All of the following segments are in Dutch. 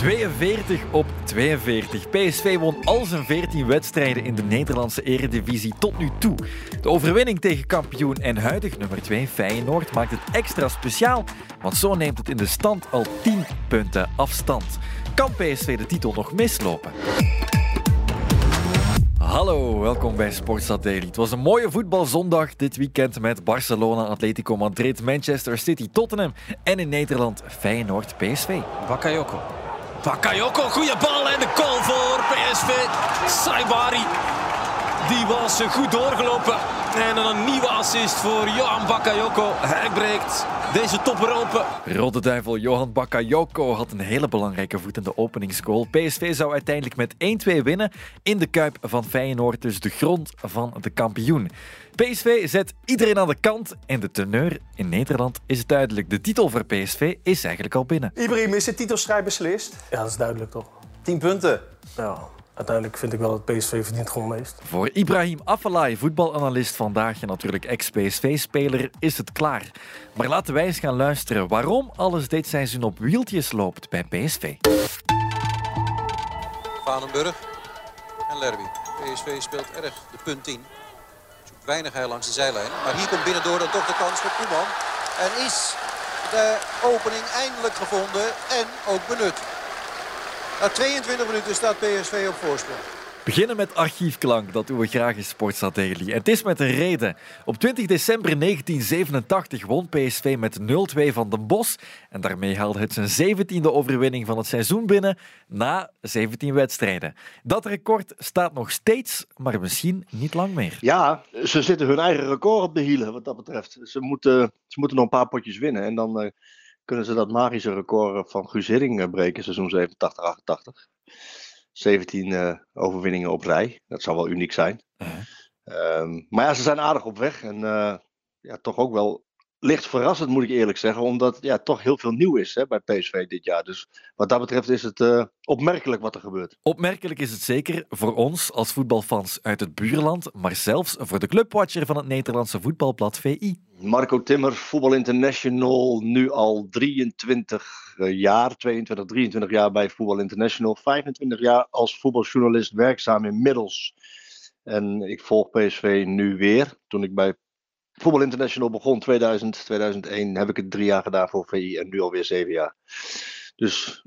42 op 42. PSV won al zijn 14 wedstrijden in de Nederlandse eredivisie tot nu toe. De overwinning tegen kampioen en huidig nummer 2 Feyenoord maakt het extra speciaal, want zo neemt het in de stand al 10 punten afstand. Kan PSV de titel nog mislopen? Hallo, welkom bij Sportstad Daily. Het was een mooie voetbalzondag dit weekend met Barcelona, Atletico Madrid, Manchester City, Tottenham en in Nederland Feyenoord PSV. Bakayoko. Bakayoko, goede bal en de goal voor PSV. Saibari, die was goed doorgelopen. En dan een nieuwe assist voor Johan Bakayoko. Hij breekt deze topper open. Rode duivel Johan Bakayoko had een hele belangrijke voet in de openingsgoal. PSV zou uiteindelijk met 1-2 winnen in de Kuip van Feyenoord, dus de grond van de kampioen. PSV zet iedereen aan de kant en de teneur in Nederland is duidelijk. De titel voor PSV is eigenlijk al binnen. Ibrahim, is de titelstrijd beslist? Ja, dat is duidelijk toch. 10 punten. Ja, uiteindelijk vind ik wel dat PSV verdient gewoon meest. Voor Ibrahim Afellay, voetbalanalist vandaag en natuurlijk ex-PSV-speler, is het klaar. Maar laten wij eens gaan luisteren waarom alles dit seizoen op wieltjes loopt bij PSV. Vanenburg en Lerby. PSV speelt erg de punt 10. Zoekt weinig hij langs de zijlijn. Maar hier komt binnendoor dan toch de kans voor Koeman. En is de opening eindelijk gevonden en ook benut. Na 22 minuten staat PSV op voorsprong. Beginnen met archiefklank, dat doen we graag in. En het is met een reden. Op 20 december 1987 won PSV met 0-2 van Den Bosch. En daarmee haalde het zijn 17e overwinning van het seizoen binnen na 17 wedstrijden. Dat record staat nog steeds, maar misschien niet lang meer. Ja, ze zitten hun eigen record op de hielen wat dat betreft. Ze moeten, ze moeten nog een paar potjes winnen en dan uh, kunnen ze dat magische record van Guus uh, breken, seizoen 87-88. 17 uh, overwinningen op rij. Dat zou wel uniek zijn. Um, maar ja, ze zijn aardig op weg. En ja, toch ook wel licht verrassend, moet ik eerlijk zeggen. Omdat ja, toch heel veel nieuw is hè, bij PSV dit jaar. Dus wat dat betreft is het uh, opmerkelijk wat er gebeurt. Opmerkelijk is het zeker voor ons als voetbalfans uit het buurland. Maar zelfs voor de clubwatcher van het Nederlandse voetbalblad VI. Marco Timmer, Voetbal International, nu al 23 jaar, 22, 23 jaar bij Voetbal International, 25 jaar als voetbaljournalist werkzaam inmiddels. En ik volg PSV nu weer. Toen ik bij Voetbal International begon 2000, 2001, heb ik het drie jaar gedaan voor VI en nu alweer zeven jaar. Dus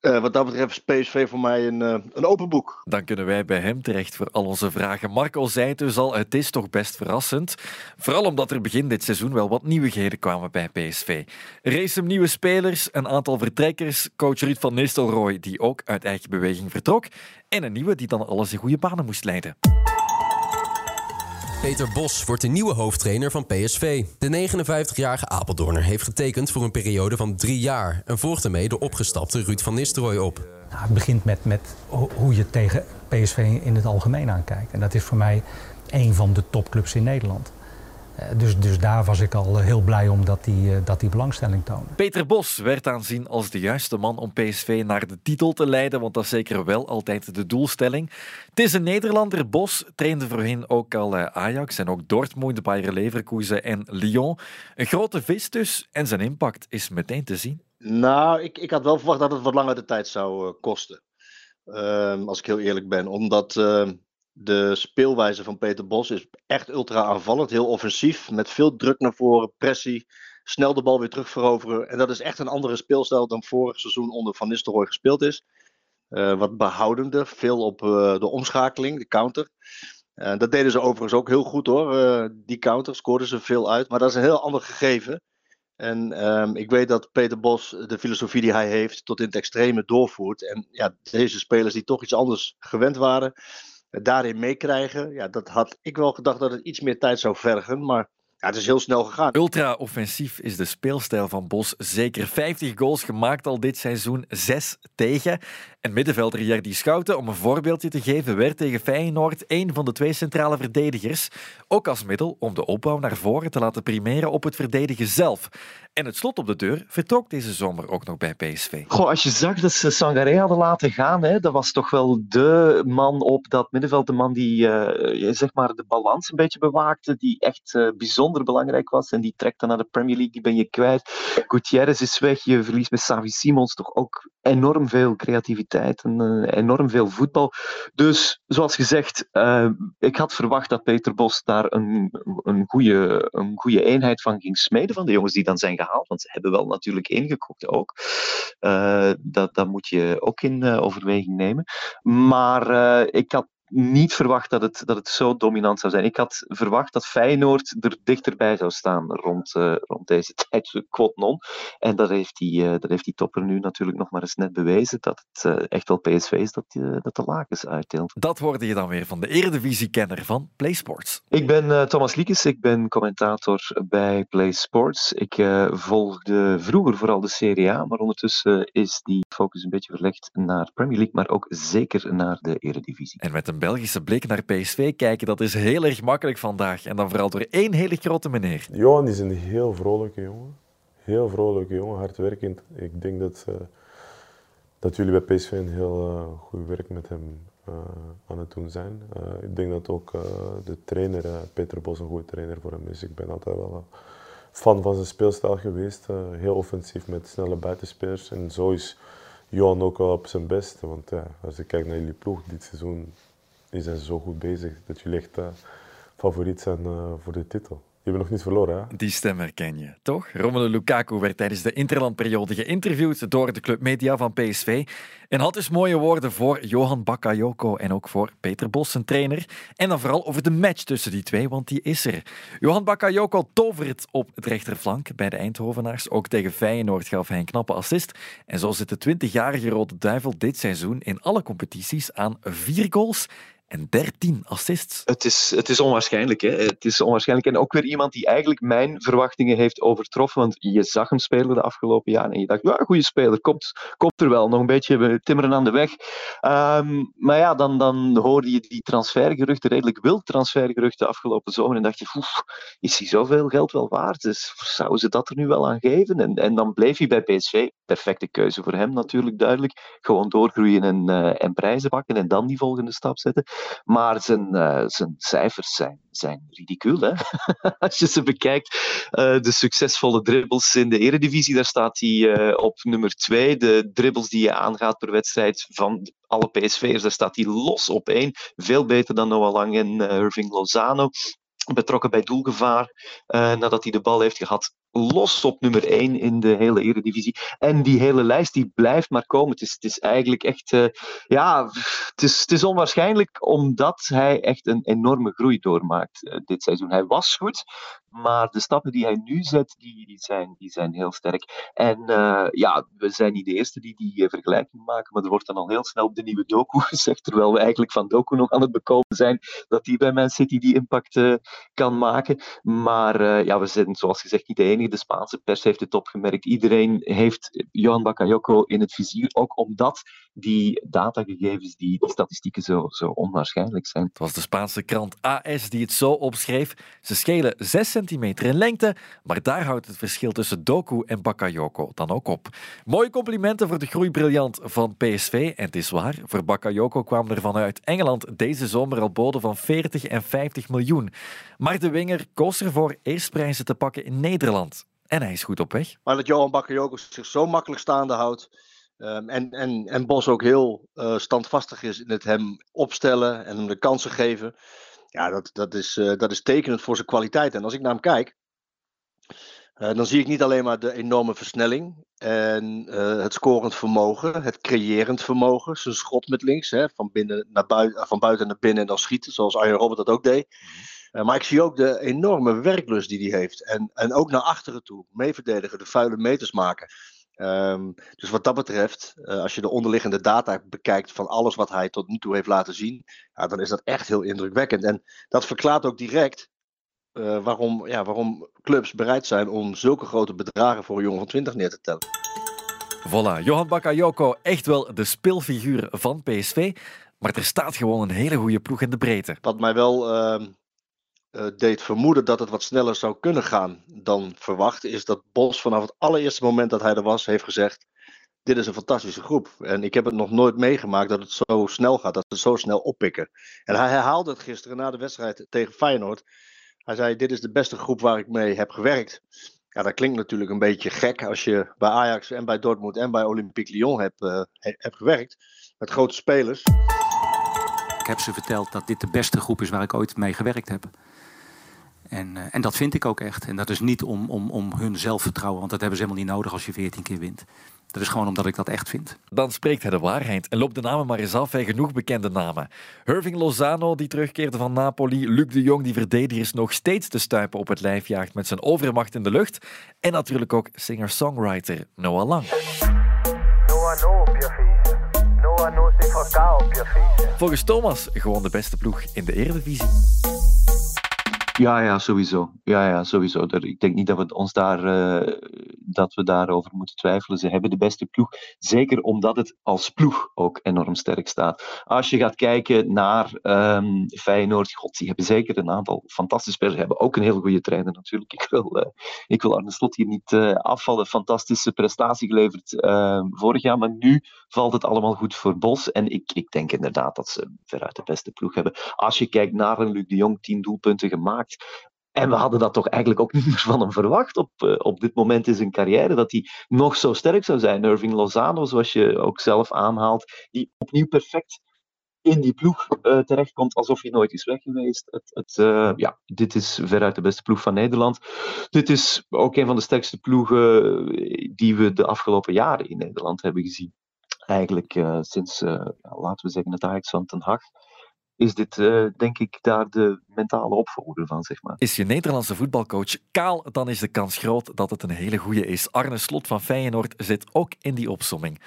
uh, wat dat betreft is PSV voor mij een, uh, een open boek. Dan kunnen wij bij hem terecht voor al onze vragen. Marco zei het dus al, het is toch best verrassend. Vooral omdat er begin dit seizoen wel wat nieuwigheden kwamen bij PSV. Is een nieuwe spelers, een aantal vertrekkers, coach Ruud van Nistelrooy die ook uit eigen beweging vertrok en een nieuwe die dan alles in goede banen moest leiden. Peter Bos wordt de nieuwe hoofdtrainer van PSV. De 59-jarige Apeldoorner heeft getekend voor een periode van drie jaar... en volgt ermee de opgestapte Ruud van Nistelrooy op. Nou, het begint met, met hoe je tegen PSV in het algemeen aankijkt. En dat is voor mij een van de topclubs in Nederland. Dus, dus daar was ik al heel blij om dat die, dat die belangstelling toonde. Peter Bos werd aanzien als de juiste man om PSV naar de titel te leiden, want dat is zeker wel altijd de doelstelling. Het is een Nederlander. Bos trainde voorheen ook al Ajax en ook Dortmund, Bayer Leverkusen en Lyon. Een grote vis dus en zijn impact is meteen te zien. Nou, ik, ik had wel verwacht dat het wat langer de tijd zou kosten. Uh, als ik heel eerlijk ben. Omdat... Uh, de speelwijze van Peter Bos is echt ultra aanvallend, heel offensief, met veel druk naar voren, pressie, snel de bal weer terugveroveren. En dat is echt een andere speelstijl dan vorig seizoen onder Van Nistelrooy gespeeld is. Uh, wat behoudender, veel op uh, de omschakeling, de counter. Uh, dat deden ze overigens ook heel goed hoor, die counter, scoorden ze veel uit. Maar dat is een heel ander gegeven. En um, ik weet dat Peter Bos de filosofie die hij heeft tot in het extreme doorvoert. En ja, deze spelers die toch iets anders gewend waren, daarin meekrijgen. Ja, dat had ik wel gedacht dat het iets meer tijd zou vergen. Maar ja, het is heel snel gegaan. Ultra-offensief is de speelstijl van Bos. Zeker 50 goals gemaakt al dit seizoen, 6 tegen. En middenvelder Jerdy Schouten, om een voorbeeldje te geven, werd tegen Feyenoord een van de twee centrale verdedigers. Ook als middel om de opbouw naar voren te laten primeren op het verdedigen zelf. En het slot op de deur vertrok deze zomer ook nog bij PSV. Goh, als je zag dat ze Sangaré hadden laten gaan, hè, dat was toch wel de man op dat middenveld, de man die uh, zeg maar de balans een beetje bewaakte, die echt uh, bijzonder belangrijk was. En die trekt dan naar de Premier League, die ben je kwijt. Gutierrez is weg, je verliest met Savi Simons toch ook enorm veel creativiteit en eh, enorm veel voetbal. Dus zoals gezegd, uh, ik had verwacht dat Peter Bos daar een, een, goede, een goede eenheid van ging smeden van de jongens die dan zijn gehaald. Want ze hebben wel natuurlijk ingekocht ook. Uh, dat, dat moet je ook in overweging nemen. Maar ik had niet verwacht dat het, dat het zo dominant zou zijn. Ik had verwacht dat Feyenoord er dichterbij zou staan rond, uh, rond deze tijd, quote non. En dat heeft, die, uh, dat heeft die topper nu natuurlijk nog maar eens net bewezen, dat het uh, echt wel PSV is dat, dat de lakens uitdeelt. Dat hoorde je dan weer van de Eredivisie-kenner van PlaySports. Ik ben Thomas Liekes, ik ben commentator bij PlaySports. Ik volgde vroeger vooral de Serie A, maar ondertussen is die focus een beetje verlegd naar Premier League, maar ook zeker naar de Eredivisie. En met een Belgische blik naar PSV kijken, dat is heel erg makkelijk vandaag. En dan vooral door één hele grote meneer. Johan is een heel vrolijke jongen. Heel vrolijke jongen, hardwerkend. Ik denk dat, uh, dat jullie bij PSV een heel uh, goed werk met hem uh, aan het doen zijn. ik denk dat ook de trainer, Peter Bos, een goede trainer voor hem is. Ik ben altijd wel fan van zijn speelstijl geweest. heel offensief met snelle buitenspelers. En zo is Johan ook wel op zijn best. Want als ik kijk naar jullie ploeg dit seizoen, die zijn zo goed bezig dat jullie echt uh, favoriet zijn uh, voor de titel. Je hebt nog niet verloren, hè? Die stem herken je, toch? Romelu Lukaku werd tijdens de interlandperiode geïnterviewd door de clubmedia van PSV en had dus mooie woorden voor Johan Bakayoko en ook voor Peter Bos, zijn trainer. En dan vooral over de match tussen die twee, want die is er. Johan Bakayoko tovert op het rechterflank bij de Eindhovenaars. Ook tegen Feyenoord gaf hij een knappe assist. En zo zit de 20-jarige Rode Duivel dit seizoen in alle competities aan vier goals en 13 assists. Het is, het is onwaarschijnlijk. Hè? Het is onwaarschijnlijk. En ook weer iemand die eigenlijk mijn verwachtingen heeft overtroffen. Want je zag hem spelen de afgelopen jaren en je dacht, ja, goede speler, komt, komt er wel. Nog een beetje timmeren aan de weg. Um, maar ja, dan, dan hoorde je die transfergeruchten, redelijk wild transfergeruchten afgelopen zomer. En dacht je, oef, is hij zoveel geld wel waard? Dus zouden ze dat er nu wel aan geven? En, en dan bleef hij bij PSV. Perfecte keuze voor hem natuurlijk, duidelijk. Gewoon doorgroeien en, uh, en prijzen pakken en dan die volgende stap zetten. Maar zijn, uh, zijn cijfers zijn, zijn ridicuul. Hè? Als je ze bekijkt, uh, de succesvolle dribbles in de Eredivisie, daar staat hij uh, op nummer 2. De dribbles die je aangaat per wedstrijd van alle PSV'ers, daar staat hij los op één. Veel beter dan Noah Lang en Irving Lozano betrokken bij doelgevaar nadat hij de bal heeft gehad. Los op nummer 1 in de hele Eredivisie. En die hele lijst die blijft maar komen. Het is, het is eigenlijk echt. Uh, ja, het is, het is onwaarschijnlijk omdat hij echt een enorme groei doormaakt uh, dit seizoen. Hij was goed, maar de stappen die hij nu zet, die, die, zijn, die zijn heel sterk. En ja, we zijn niet de eerste die die vergelijking maken, maar er wordt dan al heel snel op de nieuwe Doku gezegd, terwijl we eigenlijk van Doku nog aan het bekomen zijn, dat die bij Man City die impact kan maken. Maar ja, we zijn zoals gezegd niet de enige. De Spaanse pers heeft het opgemerkt. Iedereen heeft Johan Bakayoko in het vizier, ook omdat die datagegevens, die, statistieken zo, zo onwaarschijnlijk zijn. Het was de Spaanse krant AS die het zo opschreef. Ze schelen 6 centimeter in lengte, maar daar houdt het verschil tussen Doku en Bakayoko dan ook op. Mooie complimenten voor de groeibriljant van PSV. En het is waar, voor Bakayoko kwam er vanuit Engeland deze zomer al boden van 40 en 50 miljoen. Maar de winger koos ervoor eerst prijzen te pakken in Nederland. En hij is goed op weg. Maar dat Johan Bakayoko zich zo makkelijk staande houdt. Um, en, en, en Bos ook heel uh, standvastig is in het hem opstellen en hem de kansen geven. Ja, dat, dat, is, uh, dat is tekenend voor zijn kwaliteit. En als ik naar hem kijk, uh, dan zie ik niet alleen maar de enorme versnelling en het scorend vermogen, het creërend vermogen, zijn schot met links, hè, van, binnen naar buiten, van buiten naar binnen en dan schieten, zoals Arjen Robert dat ook deed. Uh, maar ik zie ook de enorme werklust die hij heeft. En, en ook naar achteren toe, meeverdedigen, de vuile meters maken. Um, dus wat dat betreft, uh, als je de onderliggende data bekijkt van alles wat hij tot nu toe heeft laten zien, ja, dan is dat echt heel indrukwekkend. En dat verklaart ook direct uh, waarom, ja, waarom clubs bereid zijn om zulke grote bedragen voor een jongen van 20 neer te tellen. Voilà, Johan Bakayoko, echt wel de speelfiguur van PSV. Maar er staat gewoon een hele goede ploeg in de breedte. Wat mij wel uh, uh, deed vermoeden dat het wat sneller zou kunnen gaan dan verwacht, is dat Bos vanaf het allereerste moment dat hij er was, heeft gezegd: Dit is een fantastische groep. En ik heb het nog nooit meegemaakt dat het zo snel gaat, dat ze zo snel oppikken. En hij herhaalde het gisteren na de wedstrijd tegen Feyenoord. Hij zei: Dit is de beste groep waar ik mee heb gewerkt. Ja, dat klinkt natuurlijk een beetje gek als je bij Ajax en bij Dortmund en bij Olympique Lyon hebt, uh, hebt gewerkt. Met grote spelers. Ik heb ze verteld dat dit de beste groep is waar ik ooit mee gewerkt heb. En, uh, en dat vind ik ook echt. En dat is niet om, om, om hun zelfvertrouwen, want dat hebben ze helemaal niet nodig als je 14 keer wint. Dat is gewoon omdat ik dat echt vind. Dan spreekt hij de waarheid en loopt de namen maar eens af. Hij genoeg bekende namen. Irving Lozano, die terugkeerde van Napoli. Luc de Jong, die verdedigers nog steeds te stuipen op het lijf jaagt met zijn overmacht in de lucht. En natuurlijk ook singer-songwriter Noah Lang. Noah, no op je Noah, no op je Volgens Thomas gewoon de beste ploeg in de Eredivisie. Ja, ja, sowieso. Ja, ja, sowieso. Ik denk niet dat we ons daar, uh, dat we daarover moeten twijfelen. Ze hebben de beste ploeg. Zeker omdat het als ploeg ook enorm sterk staat. Als je gaat kijken naar um, Feyenoord, god, die hebben zeker een aantal fantastische spelers. Ze hebben ook een heel goede trainer natuurlijk. Ik wil, uh, ik wil Arne Slot hier niet uh, afvallen. Fantastische prestatie geleverd ehm, vorig jaar. Maar nu valt het allemaal goed voor Bos. En ik, ik denk inderdaad dat ze veruit de beste ploeg hebben. Als je kijkt naar een Luc de Jong, tien doelpunten gemaakt. En we hadden dat toch eigenlijk ook niet meer van hem verwacht op, uh, op dit moment in zijn carrière, dat hij nog zo sterk zou zijn. Irving Lozano, zoals je ook zelf aanhaalt, die opnieuw perfect in die ploeg uh, terechtkomt, alsof hij nooit is weg geweest. Het, het, uh, ja, dit is veruit de beste ploeg van Nederland. Dit is ook een van de sterkste ploegen die we de afgelopen jaren in Nederland hebben gezien. Eigenlijk sinds, laten we zeggen, het Ajax van Ten Hag is dit uh, denk ik daar de mentale opvolger van, zeg maar. Is je Nederlandse voetbalcoach kaal, dan is de kans groot dat het een hele goede is. Arne Slot van Feyenoord zit ook in die opsomming.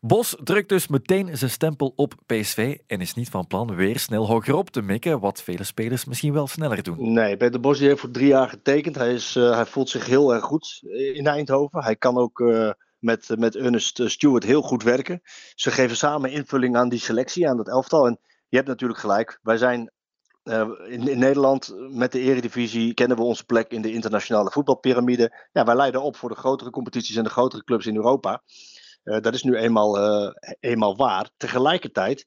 Bos drukt dus meteen zijn stempel op PSV en is niet van plan weer snel hogerop te mikken, wat vele spelers misschien wel sneller doen. Nee, Peter Bos heeft voor drie jaar getekend. Hij, is, uh, hij voelt zich heel erg goed in Eindhoven. Hij kan ook... Uh, met, met Ernest Stewart heel goed werken. Ze geven samen invulling aan die selectie, aan dat elftal. En je hebt natuurlijk gelijk. Wij zijn uh, in, Nederland met de Eredivisie kennen we onze plek in de internationale voetbalpyramide. Ja, wij leiden op voor de grotere competities en de grotere clubs in Europa. Uh, dat is nu eenmaal, eenmaal waar. Tegelijkertijd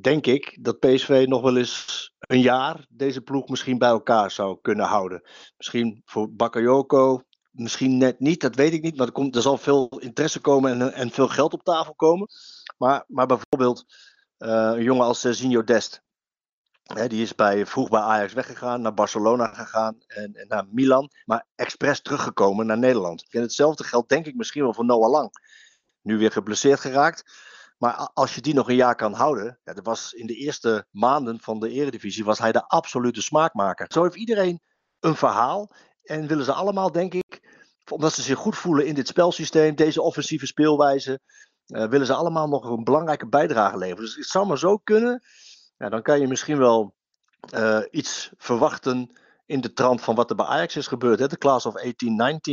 denk ik dat PSV nog wel eens een jaar deze ploeg misschien bij elkaar zou kunnen houden. Misschien voor Bakayoko, misschien net niet, dat weet ik niet. Maar er, komt, er zal veel interesse komen en, en veel geld op tafel komen. Maar, maar bijvoorbeeld een jongen als Zinho Dest. Die is bij, vroeg bij Ajax weggegaan, naar Barcelona gegaan en, en naar Milan. Maar expres teruggekomen naar Nederland. En hetzelfde geldt denk ik misschien wel voor Noah Lang. Nu weer geblesseerd geraakt. Maar als je die nog een jaar kan houden. Ja, dat was in de eerste maanden van de Eredivisie was hij de absolute smaakmaker. Zo heeft iedereen een verhaal. En willen ze allemaal, denk ik, omdat ze zich goed voelen in dit spelsysteem, deze offensieve speelwijze willen ze allemaal nog een belangrijke bijdrage leveren. Dus het zou maar zo kunnen. Ja, dan kan je misschien wel uh, iets verwachten in de trant van wat er bij Ajax is gebeurd. Hè? De class of 18-19,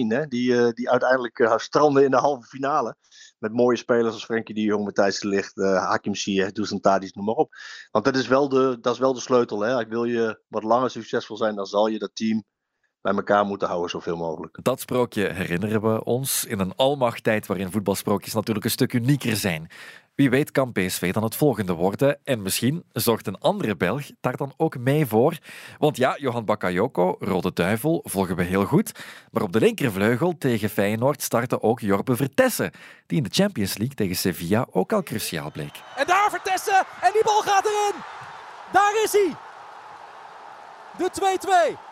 hè? Die, uh, die uiteindelijk uh, stranden in de halve finale. Met mooie spelers als Frenkie de Jong, Matthijs de Ligt, uh, Hakim Ziyech, Dusan Tadic, noem maar op. Want dat is wel de, dat is wel de sleutel. Hè? Wil je wat langer succesvol zijn, dan zal je dat team bij elkaar moeten houden zoveel mogelijk. Dat sprookje herinneren we ons in een almachttijd waarin voetbalsprookjes natuurlijk een stuk unieker zijn. Wie weet kan PSV dan het volgende worden en misschien zorgt een andere Belg daar dan ook mee voor. Want ja, Johan Bakayoko, Rode Duivel, volgen we heel goed. Maar op de linkervleugel tegen Feyenoord startte ook Jorbe Vertessen, die in de Champions League tegen Sevilla ook al cruciaal bleek. En daar Vertessen en die bal gaat erin. Daar is hij. De 2-2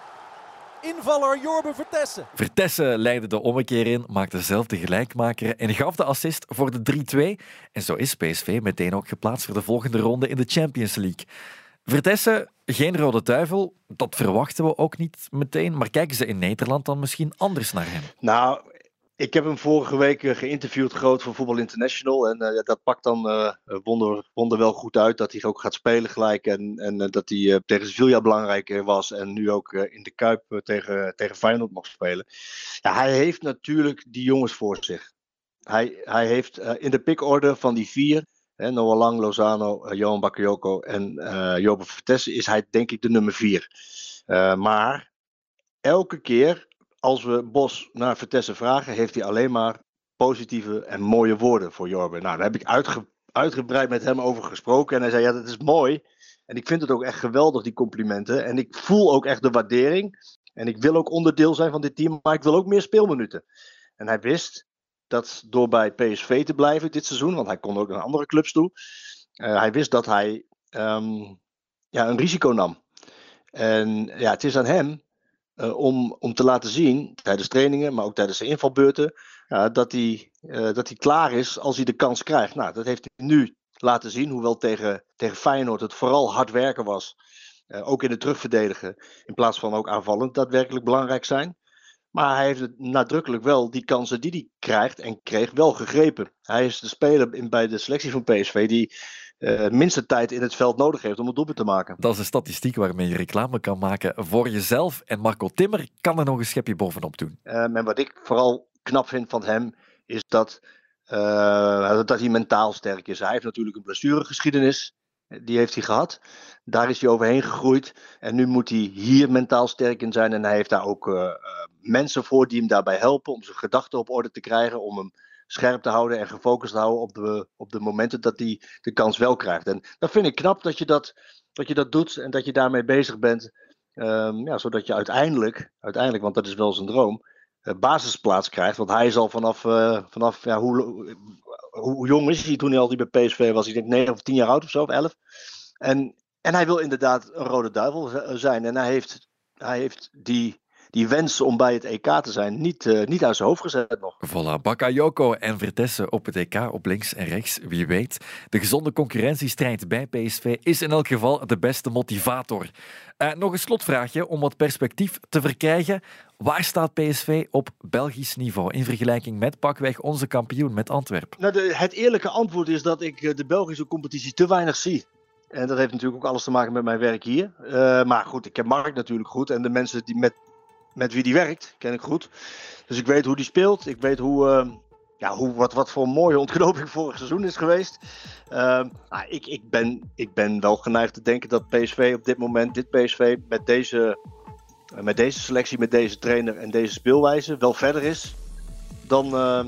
invaller Jorbe Vertessen. Vertessen leidde de ommekeer in, maakte zelf de gelijkmaker en gaf de assist voor de 3-2. En zo is PSV meteen ook geplaatst voor de volgende ronde in de Champions League. Vertessen, geen rode duivel, dat verwachten we ook niet meteen. Maar kijken ze in Nederland dan misschien anders naar hem? Nou, ik heb hem vorige week eh, geïnterviewd, groot voor Voetbal International. En uh, dat pakt dan uh, wonder, wonder wel goed uit dat hij ook gaat spelen gelijk. En, en uh, dat hij tegen Sevilla belangrijk was. En nu ook in de Kuip tegen, tegen Feyenoord mag spelen. Ja, hij heeft natuurlijk die jongens voor zich. Hij, hij heeft in de pickorde van die vier. Hè, Noah Lang, Lozano, Johan Bakayoko en Jobe Vertessen is hij denk ik de nummer vier. maar elke keer als we Bos naar Vertessen vragen, heeft hij alleen maar positieve en mooie woorden voor Jorben. Nou, daar heb ik uitge, uitgebreid met hem over gesproken. En hij zei, ja, dat is mooi. En ik vind het ook echt geweldig, die complimenten. En ik voel ook echt de waardering. En ik wil ook onderdeel zijn van dit team, maar ik wil ook meer speelminuten. En hij wist dat door bij PSV te blijven dit seizoen, want hij kon ook naar andere clubs toe. Uh, hij wist dat hij um, ja, een risico nam. En ja, het is aan hem om, om te laten zien, tijdens trainingen, maar ook tijdens de invalbeurten, dat, hij, uh, dat hij klaar is als hij de kans krijgt. Nou, dat heeft hij nu laten zien, hoewel tegen, tegen Feyenoord het vooral hard werken was. ook in het terugverdedigen, in plaats van ook aanvallend daadwerkelijk belangrijk zijn. Maar hij heeft nadrukkelijk wel die kansen die hij krijgt en kreeg wel gegrepen. Hij is de speler in, bij de selectie van PSV die uh, minste tijd in het veld nodig heeft om het doelpunt te maken. Dat is een statistiek waarmee je reclame kan maken voor jezelf. En Marco Timmer kan er nog een schepje bovenop doen. Uh, en wat ik vooral knap vind van hem, is dat, uh, dat hij mentaal sterk is. Hij heeft natuurlijk een blessuregeschiedenis. Die heeft hij gehad. Daar is hij overheen gegroeid. En nu moet hij hier mentaal sterk in zijn. En hij heeft daar ook mensen voor die hem daarbij helpen om zijn gedachten op orde te krijgen. Om hem scherp te houden en gefocust te houden op de, op de momenten dat hij de kans wel krijgt. En dat vind ik knap dat je dat, dat, je dat doet en dat je daarmee bezig bent. Um, ja, zodat je uiteindelijk, uiteindelijk, want dat is wel zijn droom, uh, basisplaats krijgt. Want hij is al vanaf, uh, vanaf ja, hoe, hoe, hoe, jong is hij toen hij al die bij PSV was? Ik denk 9 of 10 jaar oud of zo, of 11. En, en hij wil inderdaad een rode duivel zijn. En hij heeft, hij heeft die die wens om bij het EK te zijn niet, uh, niet uit zijn hoofd gezet nog. Voilà, Bakayoko en Vertessen op het EK op links en rechts, wie weet. De gezonde concurrentiestrijd bij PSV is in elk geval de beste motivator. Uh, nog een slotvraagje om wat perspectief te verkrijgen. Waar staat PSV op Belgisch niveau in vergelijking met pakweg onze kampioen met Antwerpen? Nou, de, het eerlijke antwoord is dat ik eh, de Belgische competitie te weinig zie. En dat heeft natuurlijk ook alles te maken met mijn werk hier. Uh, maar goed, ik ken Mark natuurlijk goed. En de mensen die met met wie die werkt, ken ik goed. Dus ik weet hoe die speelt. Ik weet hoe, uh, ja, hoe, wat, wat voor een mooie ontknoping vorig seizoen is geweest. Uh, nou, ik, ik, ben, ik ben wel geneigd te denken dat PSV op dit moment, dit PSV, met deze, uh, met deze selectie, met deze trainer en deze speelwijze wel verder is dan, ehm,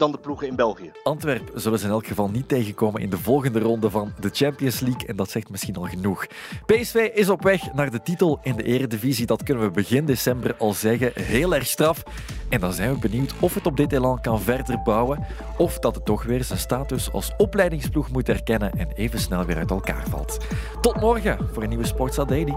dan de ploegen in België. Antwerp zullen ze in elk geval niet tegenkomen in de volgende ronde van de Champions League. En dat zegt misschien al genoeg. PSV is op weg naar de titel in de Eredivisie. Dat kunnen we begin december al zeggen. Heel erg straf. En dan zijn we benieuwd of het op dit elan kan verder bouwen. Of dat het toch weer zijn status als opleidingsploeg moet erkennen en even snel weer uit elkaar valt. Tot morgen voor een nieuwe Sportsa Daily.